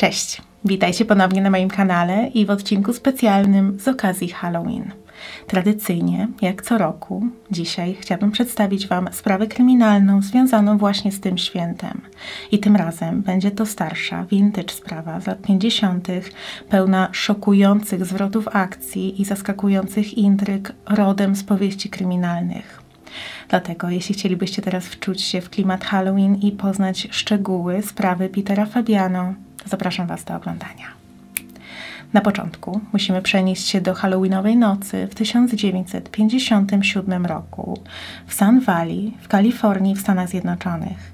Cześć, witajcie ponownie na moim kanale i w odcinku specjalnym z okazji Halloween. Tradycyjnie, jak co roku, dzisiaj chciałabym przedstawić Wam sprawę kryminalną związaną właśnie z tym świętem. I tym razem będzie to starsza, vintage sprawa z lat 50., pełna szokujących zwrotów akcji i zaskakujących intryg rodem z powieści kryminalnych. Dlatego, jeśli chcielibyście teraz wczuć się w klimat Halloween i poznać szczegóły sprawy Petera Fabiano, zapraszam Was do oglądania. Na początku musimy przenieść się do Halloweenowej nocy w 1957 roku w Sun Valley w Kalifornii w Stanach Zjednoczonych.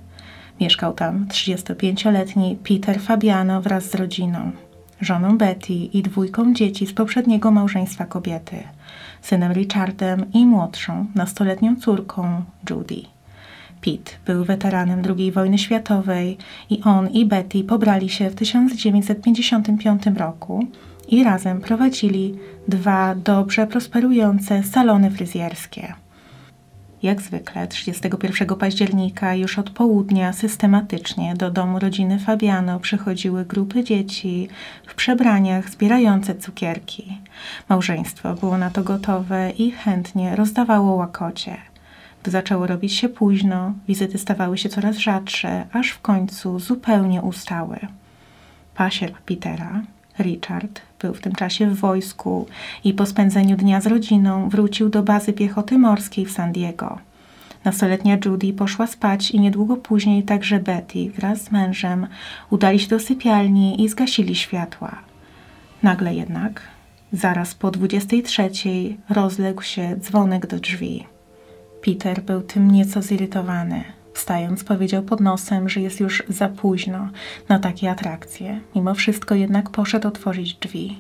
Mieszkał tam 35-letni Peter Fabiano wraz z rodziną, żoną Betty i dwójką dzieci z poprzedniego małżeństwa kobiety, synem Richardem i młodszą, nastoletnią córką Judy. Pete był weteranem II wojny światowej i on i Betty pobrali się w 1955 roku i razem prowadzili dwa dobrze prosperujące salony fryzjerskie. Jak zwykle 31 października już od południa systematycznie do domu rodziny Fabiano przychodziły grupy dzieci w przebraniach zbierające cukierki. Małżeństwo było na to gotowe i chętnie rozdawało łakocie. Zaczęło robić się późno, wizyty stawały się coraz rzadsze, aż w końcu zupełnie ustały. Pasierb Petera, Richard, był w tym czasie w wojsku i po spędzeniu dnia z rodziną wrócił do bazy piechoty morskiej w San Diego. Nastoletnia Judy poszła spać i niedługo później także Betty wraz z mężem udali się do sypialni i zgasili światła. Nagle jednak, zaraz po 23, rozległ się dzwonek do drzwi. Peter był tym nieco zirytowany. Wstając, powiedział pod nosem, że jest już za późno na takie atrakcje. Mimo wszystko jednak poszedł otworzyć drzwi.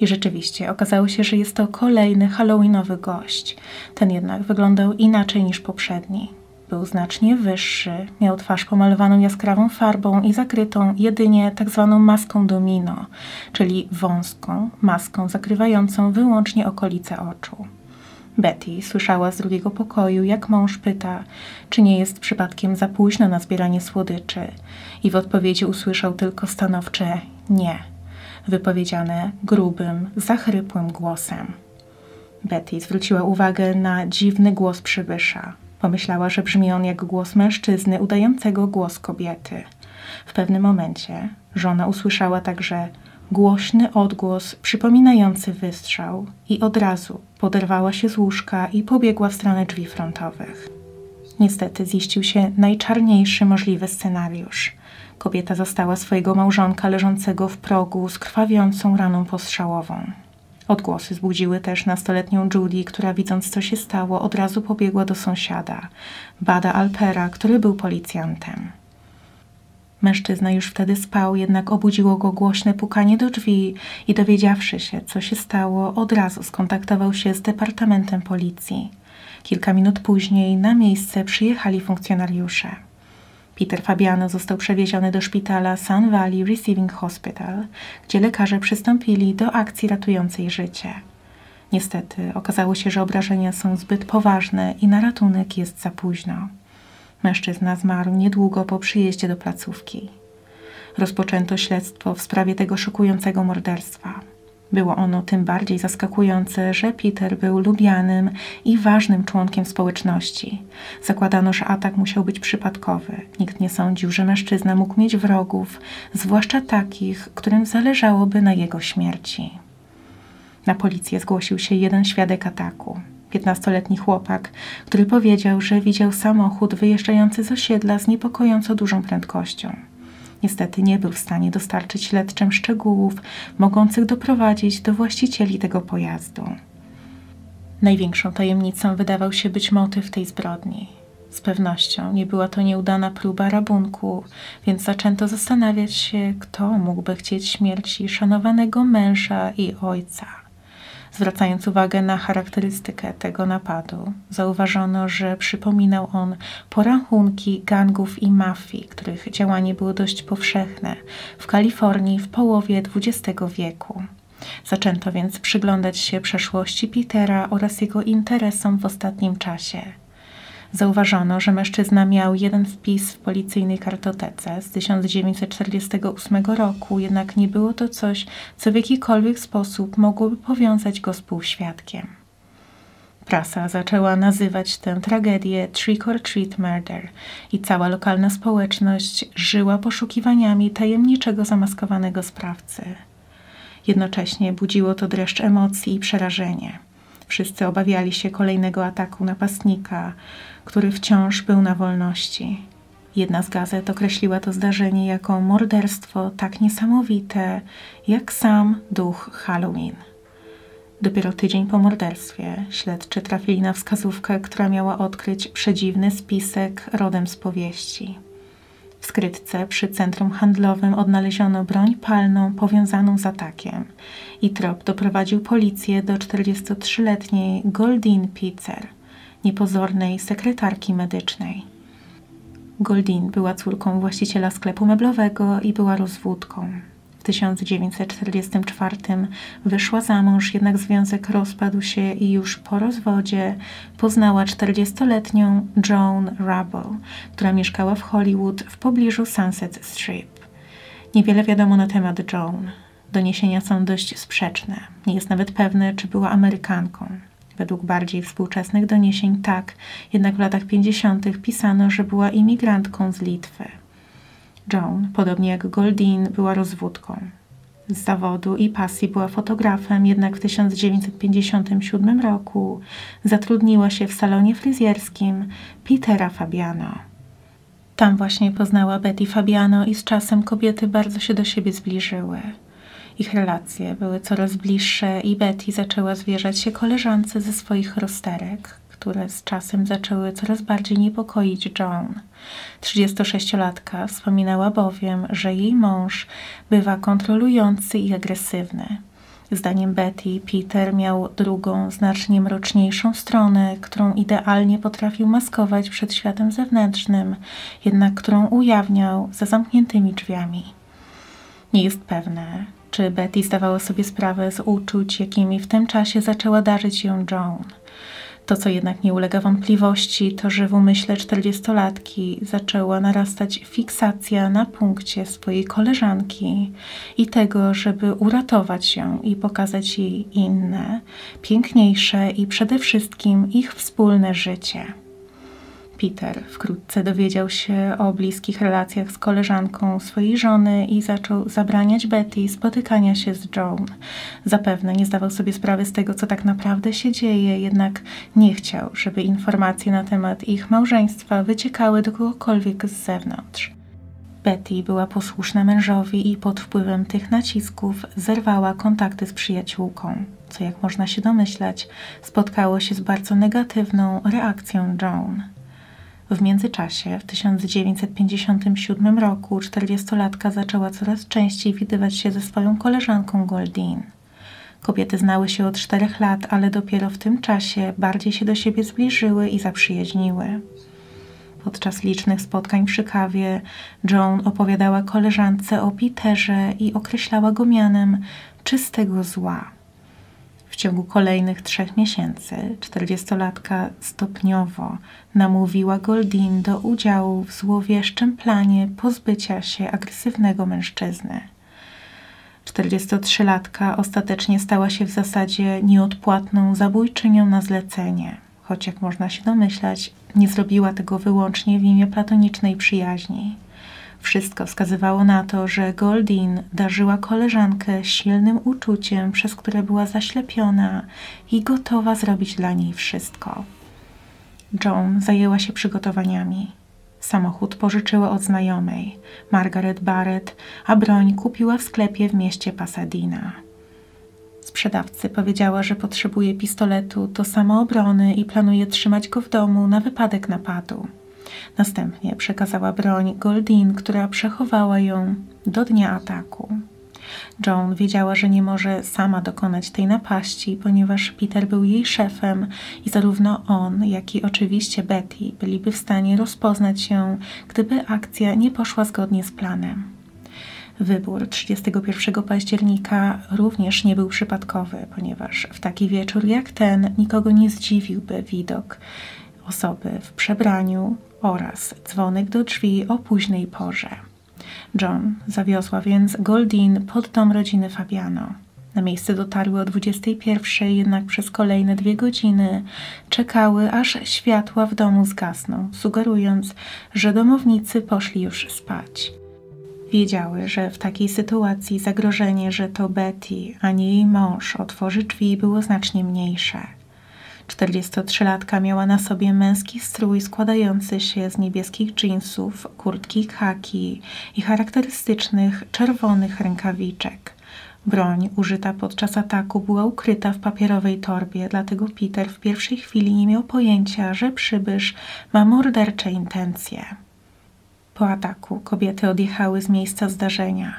I rzeczywiście okazało się, że jest to kolejny halloweenowy gość. Ten jednak wyglądał inaczej niż poprzedni. Był znacznie wyższy, miał twarz pomalowaną jaskrawą farbą i zakrytą jedynie tak zwaną maską domino, czyli wąską maską zakrywającą wyłącznie okolice oczu. Betty słyszała z drugiego pokoju, jak mąż pyta, czy nie jest przypadkiem za późno na zbieranie słodyczy, i w odpowiedzi usłyszał tylko stanowcze nie, wypowiedziane grubym, zachrypłym głosem. Betty zwróciła uwagę na dziwny głos przybysza. Pomyślała, że brzmi on jak głos mężczyzny udającego głos kobiety. W pewnym momencie żona usłyszała także głośny odgłos przypominający wystrzał i od razu poderwała się z łóżka i pobiegła w stronę drzwi frontowych. Niestety ziścił się najczarniejszy możliwy scenariusz. Kobieta zastała swojego małżonka leżącego w progu z krwawiącą raną postrzałową. Odgłosy zbudziły też nastoletnią Judy, która widząc co się stało, od razu pobiegła do sąsiada, Bada Alpera, który był policjantem. Mężczyzna już wtedy spał, jednak obudziło go głośne pukanie do drzwi i dowiedziawszy się, co się stało, od razu skontaktował się z Departamentem Policji. Kilka minut później na miejsce przyjechali funkcjonariusze. Peter Fabiano został przewieziony do szpitala Sun Valley Receiving Hospital, gdzie lekarze przystąpili do akcji ratującej życie. Niestety okazało się, że obrażenia są zbyt poważne i na ratunek jest za późno. Mężczyzna zmarł niedługo po przyjeździe do placówki. Rozpoczęto śledztwo w sprawie tego szokującego morderstwa. Było ono tym bardziej zaskakujące, że Peter był lubianym i ważnym członkiem społeczności. Zakładano, że atak musiał być przypadkowy. Nikt nie sądził, że mężczyzna mógł mieć wrogów, zwłaszcza takich, którym zależałoby na jego śmierci. Na policję zgłosił się jeden świadek ataku. 15-letni chłopak, który powiedział, że widział samochód wyjeżdżający z osiedla z niepokojąco dużą prędkością. Niestety nie był w stanie dostarczyć śledczym szczegółów mogących doprowadzić do właścicieli tego pojazdu. Największą tajemnicą wydawał się być motyw tej zbrodni. Z pewnością nie była to nieudana próba rabunku, więc zaczęto zastanawiać się, kto mógłby chcieć śmierci szanowanego męża i ojca. Zwracając uwagę na charakterystykę tego napadu, zauważono, że przypominał on porachunki gangów i mafii, których działanie było dość powszechne w Kalifornii w połowie XX wieku. Zaczęto więc przyglądać się przeszłości Petera oraz jego interesom w ostatnim czasie. Zauważono, że mężczyzna miał jeden wpis w policyjnej kartotece z 1948 roku, jednak nie było to coś, co w jakikolwiek sposób mogłoby powiązać go z półświadkiem. Prasa zaczęła nazywać tę tragedię Trick or Treat Murder i cała lokalna społeczność żyła poszukiwaniami tajemniczego zamaskowanego sprawcy. Jednocześnie budziło to dreszcz emocji i przerażenie. Wszyscy obawiali się kolejnego ataku napastnika, który wciąż był na wolności. Jedna z gazet określiła to zdarzenie jako morderstwo tak niesamowite, jak sam duch Halloween. Dopiero tydzień po morderstwie śledczy trafili na wskazówkę, która miała odkryć przedziwny spisek rodem z powieści. W skrytce przy centrum handlowym odnaleziono broń palną powiązaną z atakiem i trop doprowadził policję do 43-letniej Goldin Pitzer, niepozornej sekretarki medycznej. Goldin była córką właściciela sklepu meblowego i była rozwódką. 1944 wyszła za mąż, jednak związek rozpadł się i już po rozwodzie poznała 40-letnią Joan Rubble, która mieszkała w Hollywood w pobliżu Sunset Strip. Niewiele wiadomo na temat Joan. Doniesienia są dość sprzeczne. Nie jest nawet pewne, czy była Amerykanką. Według bardziej współczesnych doniesień tak, jednak w latach 50. pisano, że była imigrantką z Litwy. Joan, podobnie jak Goldin, była rozwódką. Z zawodu i pasji była fotografem, jednak w 1957 roku zatrudniła się w salonie fryzjerskim Petera Fabiano. Tam właśnie poznała Betty Fabiano i z czasem kobiety bardzo się do siebie zbliżyły. Ich relacje były coraz bliższe i Betty zaczęła zwierzać się koleżance ze swoich rozterek, które z czasem zaczęły coraz bardziej niepokoić Joan. 36-latka wspominała bowiem, że jej mąż bywa kontrolujący i agresywny. Zdaniem Betty, Peter miał drugą, znacznie mroczniejszą stronę, którą idealnie potrafił maskować przed światem zewnętrznym, jednak którą ujawniał za zamkniętymi drzwiami. Nie jest pewne, czy Betty zdawała sobie sprawę z uczuć, jakimi w tym czasie zaczęła darzyć ją Joan. To, co jednak nie ulega wątpliwości, to że w umyśle czterdziestolatki zaczęła narastać fiksacja na punkcie swojej koleżanki i tego, żeby uratować ją i pokazać jej inne, piękniejsze i przede wszystkim ich wspólne życie. Peter wkrótce dowiedział się o bliskich relacjach z koleżanką swojej żony i zaczął zabraniać Betty spotykania się z Joan. Zapewne nie zdawał sobie sprawy z tego, co tak naprawdę się dzieje, jednak nie chciał, żeby informacje na temat ich małżeństwa wyciekały do kogokolwiek z zewnątrz. Betty była posłuszna mężowi i pod wpływem tych nacisków zerwała kontakty z przyjaciółką, co jak można się domyślać, spotkało się z bardzo negatywną reakcją Joan. W międzyczasie, w 1957 roku, czterdziestolatka zaczęła coraz częściej widywać się ze swoją koleżanką Goldin. Kobiety znały się od czterech lat, ale dopiero w tym czasie bardziej się do siebie zbliżyły i zaprzyjaźniły. Podczas licznych spotkań przy kawie, Joan opowiadała koleżance o Peterze i określała go mianem czystego zła. W ciągu kolejnych trzech miesięcy czterdziestolatka stopniowo namówiła Goldin do udziału w złowieszczym planie pozbycia się agresywnego mężczyzny. 43-latka ostatecznie stała się w zasadzie nieodpłatną zabójczynią na zlecenie, choć jak można się domyślać, nie zrobiła tego wyłącznie w imię platonicznej przyjaźni. Wszystko wskazywało na to, że Goldin darzyła koleżankę silnym uczuciem, przez które była zaślepiona i gotowa zrobić dla niej wszystko. Joan zajęła się przygotowaniami. Samochód pożyczyła od znajomej, Margaret Barrett, a broń kupiła w sklepie w mieście Pasadena. Sprzedawcy powiedziała, że potrzebuje pistoletu do samoobrony i planuje trzymać go w domu na wypadek napadu. Następnie przekazała broń Goldin, która przechowała ją do dnia ataku. Joan wiedziała, że nie może sama dokonać tej napaści, ponieważ Peter był jej szefem i zarówno on, jak i oczywiście Betty byliby w stanie rozpoznać ją, gdyby akcja nie poszła zgodnie z planem. Wybór 31 października również nie był przypadkowy, ponieważ w taki wieczór jak ten nikogo nie zdziwiłby widok osoby w przebraniu oraz dzwonek do drzwi o późnej porze. John zawiozła więc Goldin pod dom rodziny Fabiano. Na miejsce dotarły o 21, jednak przez kolejne dwie godziny czekały, aż światła w domu zgasną, sugerując, że domownicy poszli już spać. Wiedziały, że w takiej sytuacji zagrożenie, że to Betty, a nie jej mąż otworzy drzwi, było znacznie mniejsze. 43-latka miała na sobie męski strój składający się z niebieskich dżinsów, kurtki khaki i charakterystycznych czerwonych rękawiczek. Broń użyta podczas ataku była ukryta w papierowej torbie, dlatego Peter w pierwszej chwili nie miał pojęcia, że przybysz ma mordercze intencje. Po ataku kobiety odjechały z miejsca zdarzenia.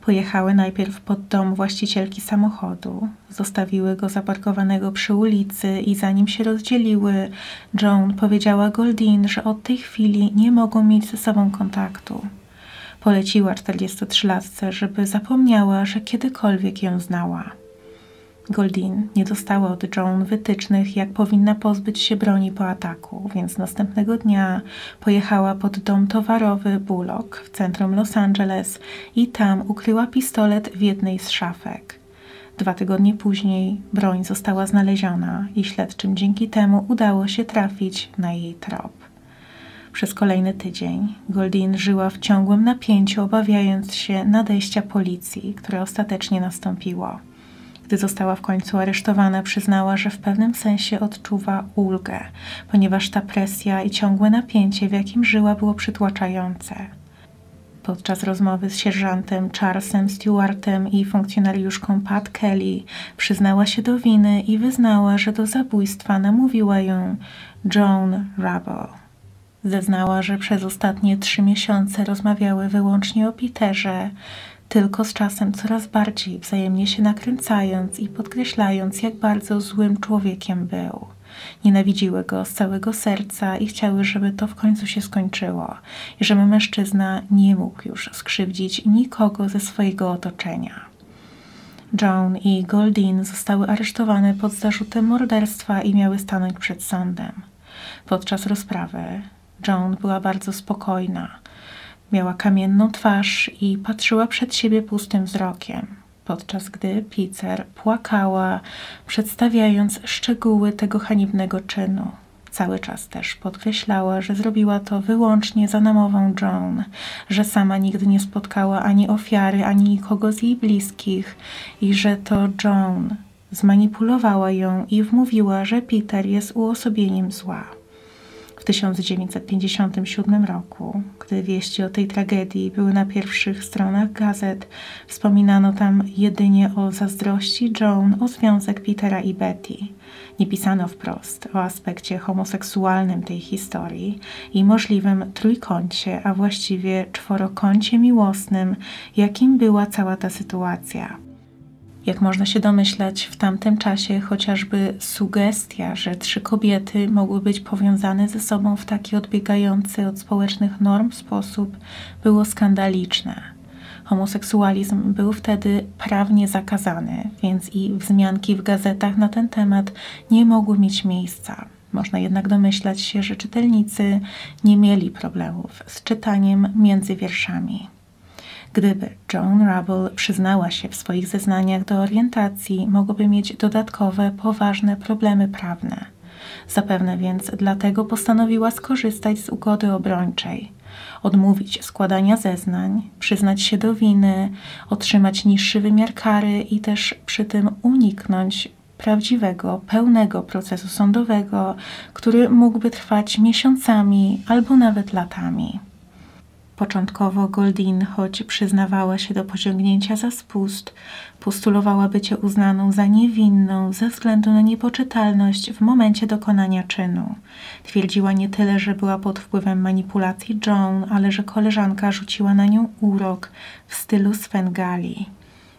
Pojechały najpierw pod dom właścicielki samochodu, zostawiły go zaparkowanego przy ulicy i zanim się rozdzieliły, Joan powiedziała Goldin, że od tej chwili nie mogą mieć ze sobą kontaktu. Poleciła 43-latce, żeby zapomniała, że kiedykolwiek ją znała. Goldin nie dostała od Joan wytycznych, jak powinna pozbyć się broni po ataku, więc następnego dnia pojechała pod dom towarowy Bullock w centrum Los Angeles i tam ukryła pistolet w jednej z szafek. Dwa tygodnie później broń została znaleziona i śledczym dzięki temu udało się trafić na jej trop. Przez kolejny tydzień Goldin żyła w ciągłym napięciu, obawiając się nadejścia policji, które ostatecznie nastąpiło. Gdy została w końcu aresztowana, przyznała, że w pewnym sensie odczuwa ulgę, ponieważ ta presja i ciągłe napięcie, w jakim żyła, było przytłaczające. Podczas rozmowy z sierżantem Charlesem Stewartem i funkcjonariuszką Pat Kelly przyznała się do winy i wyznała, że do zabójstwa namówiła ją Joan Rubble. Zeznała, że przez ostatnie trzy miesiące rozmawiały wyłącznie o Peterze, tylko z czasem coraz bardziej wzajemnie się nakręcając i podkreślając, jak bardzo złym człowiekiem był. Nienawidziły go z całego serca i chciały, żeby to w końcu się skończyło i żeby mężczyzna nie mógł już skrzywdzić nikogo ze swojego otoczenia. Joan i Goldin zostały aresztowane pod zarzutem morderstwa i miały stanąć przed sądem. Podczas rozprawy Joan była bardzo spokojna. Miała kamienną twarz i patrzyła przed siebie pustym wzrokiem, podczas gdy Pizer płakała, przedstawiając szczegóły tego haniebnego czynu. Cały czas też podkreślała, że zrobiła to wyłącznie za namową Joan, że sama nigdy nie spotkała ani ofiary, ani nikogo z jej bliskich i że to Joan zmanipulowała ją i wmówiła, że Peter jest uosobieniem zła. 1957 roku, gdy wieści o tej tragedii były na pierwszych stronach gazet, wspominano tam jedynie o zazdrości Joan o związek Petera i Betty. Nie pisano wprost o aspekcie homoseksualnym tej historii i możliwym trójkącie, a właściwie czworokącie miłosnym, jakim była cała ta sytuacja. Jak można się domyślać, w tamtym czasie chociażby sugestia, że trzy kobiety mogły być powiązane ze sobą w taki odbiegający od społecznych norm sposób było skandaliczne. Homoseksualizm był wtedy prawnie zakazany, więc i wzmianki w gazetach na ten temat nie mogły mieć miejsca. Można jednak domyślać się, że czytelnicy nie mieli problemów z czytaniem między wierszami. Gdyby Joan Rubble przyznała się w swoich zeznaniach do orientacji, mogłoby mieć dodatkowe, poważne problemy prawne. Zapewne więc dlatego postanowiła skorzystać z ugody obrończej, odmówić składania zeznań, przyznać się do winy, otrzymać niższy wymiar kary i też przy tym uniknąć prawdziwego, pełnego procesu sądowego, który mógłby trwać miesiącami albo nawet latami. Początkowo Goldin, choć przyznawała się do pociągnięcia za spust, postulowała bycie uznaną za niewinną ze względu na niepoczytalność w momencie dokonania czynu. Twierdziła nie tyle, że była pod wpływem manipulacji Joan, ale że koleżanka rzuciła na nią urok w stylu Svengali.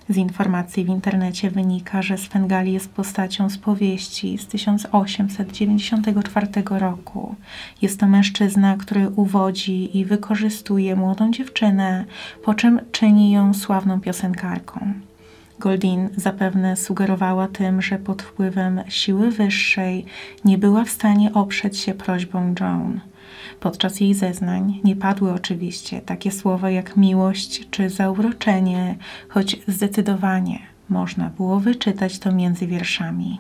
Z informacji w internecie wynika, że Svengali jest postacią z powieści z 1894 roku. Jest to mężczyzna, który uwodzi i wykorzystuje młodą dziewczynę, po czym czyni ją sławną piosenkarką. Goldin zapewne sugerowała tym, że pod wpływem siły wyższej nie była w stanie oprzeć się prośbom Joan. Podczas jej zeznań nie padły oczywiście takie słowa jak miłość czy zauroczenie, choć zdecydowanie można było wyczytać to między wierszami.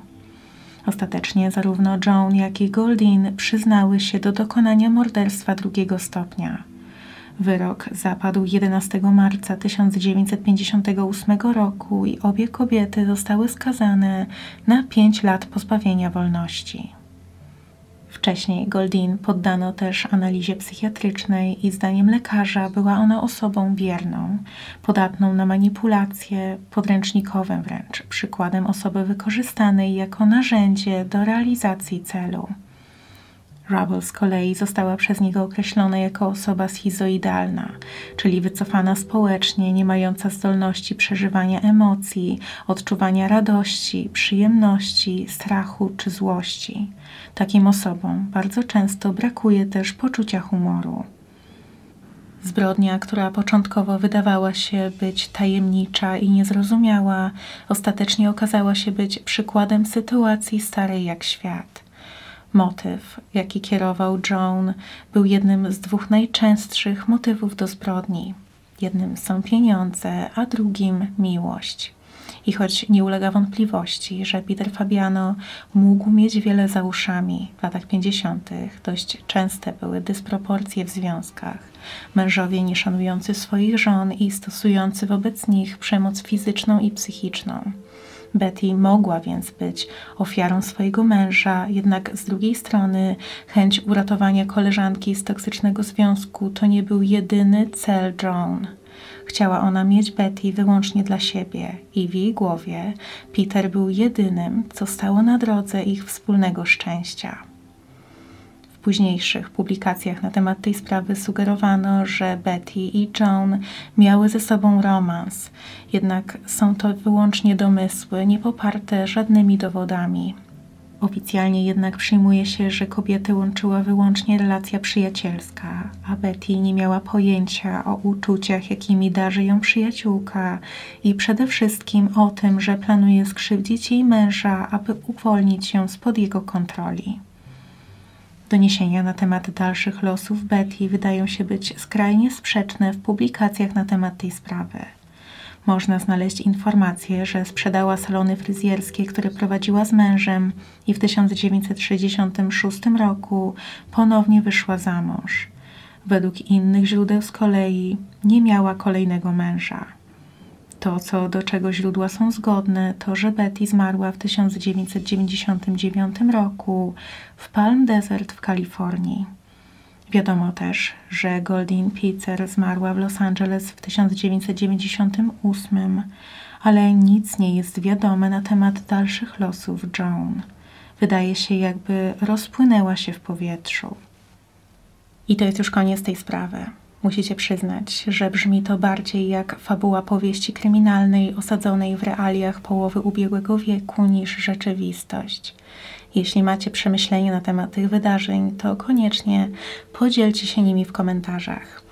Ostatecznie zarówno Joan, jak i Goldin przyznały się do dokonania morderstwa drugiego stopnia. Wyrok zapadł 11 marca 1958 roku i obie kobiety zostały skazane na 5 lat pozbawienia wolności. Wcześniej Goldin poddano też analizie psychiatrycznej i zdaniem lekarza była ona osobą wierną, podatną na manipulacje, podręcznikowym wręcz, przykładem osoby wykorzystanej jako narzędzie do realizacji celu. Rubble z kolei została przez niego określona jako osoba schizoidalna, czyli wycofana społecznie, nie mająca zdolności przeżywania emocji, odczuwania radości, przyjemności, strachu czy złości. Takim osobom bardzo często brakuje też poczucia humoru. Zbrodnia, która początkowo wydawała się być tajemnicza i niezrozumiała, ostatecznie okazała się być przykładem sytuacji starej jak świat. Motyw, jaki kierował Joan, był jednym z dwóch najczęstszych motywów do zbrodni. Jednym są pieniądze, a drugim miłość. I choć nie ulega wątpliwości, że Peter Fabiano mógł mieć wiele za uszami, w latach 50. dość częste były dysproporcje w związkach. Mężowie nieszanujący swoich żon i stosujący wobec nich przemoc fizyczną i psychiczną. Betty mogła więc być ofiarą swojego męża, jednak z drugiej strony chęć uratowania koleżanki z toksycznego związku to nie był jedyny cel Joan. Chciała ona mieć Betty wyłącznie dla siebie i w jej głowie Peter był jedynym, co stało na drodze ich wspólnego szczęścia późniejszych publikacjach na temat tej sprawy sugerowano, że Betty i John miały ze sobą romans, jednak są to wyłącznie domysły, nie poparte żadnymi dowodami. Oficjalnie jednak przyjmuje się, że kobiety łączyła wyłącznie relacja przyjacielska, a Betty nie miała pojęcia o uczuciach, jakimi darzy ją przyjaciółka i przede wszystkim o tym, że planuje skrzywdzić jej męża, aby uwolnić ją spod jego kontroli. Doniesienia na temat dalszych losów Betty wydają się być skrajnie sprzeczne w publikacjach na temat tej sprawy. Można znaleźć informację, że sprzedała salony fryzjerskie, które prowadziła z mężem i w 1966 roku ponownie wyszła za mąż. Według innych źródeł z kolei nie miała kolejnego męża. To, co do czego źródła są zgodne, to że Betty zmarła w 1999 roku w Palm Desert w Kalifornii. Wiadomo też, że Goldin Pitzer zmarła w Los Angeles w 1998, ale nic nie jest wiadome na temat dalszych losów Joan. Wydaje się, jakby rozpłynęła się w powietrzu. I to jest już koniec tej sprawy. Musicie przyznać, że brzmi to bardziej jak fabuła powieści kryminalnej osadzonej w realiach połowy ubiegłego wieku niż rzeczywistość. Jeśli macie przemyślenia na temat tych wydarzeń, to koniecznie podzielcie się nimi w komentarzach.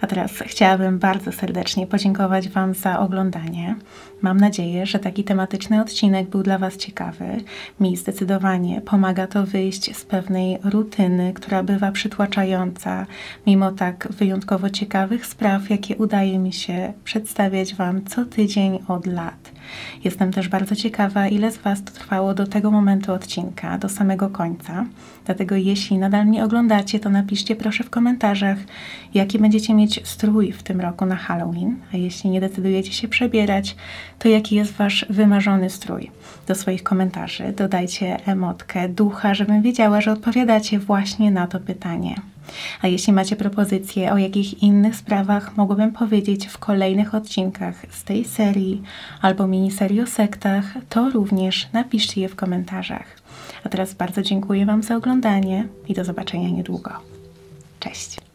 A teraz chciałabym bardzo serdecznie podziękować Wam za oglądanie. Mam nadzieję, że taki tematyczny odcinek był dla Was ciekawy. Mi zdecydowanie pomaga to wyjść z pewnej rutyny, która bywa przytłaczająca, mimo tak wyjątkowo ciekawych spraw, jakie udaje mi się przedstawiać Wam co tydzień od lat. Jestem też bardzo ciekawa, ile z Was to trwało do tego momentu odcinka, do samego końca. Dlatego jeśli nadal mnie oglądacie, to napiszcie proszę w komentarzach, jaki będziecie mieć strój w tym roku na Halloween, a jeśli nie decydujecie się przebierać, to jaki jest Wasz wymarzony strój. Do swoich komentarzy dodajcie emotkę ducha, żebym wiedziała, że odpowiadacie właśnie na to pytanie. A jeśli macie propozycje, o jakich innych sprawach mogłabym powiedzieć w kolejnych odcinkach z tej serii albo miniserii o sektach, to również napiszcie je w komentarzach. A teraz bardzo dziękuję Wam za oglądanie i do zobaczenia niedługo. Cześć!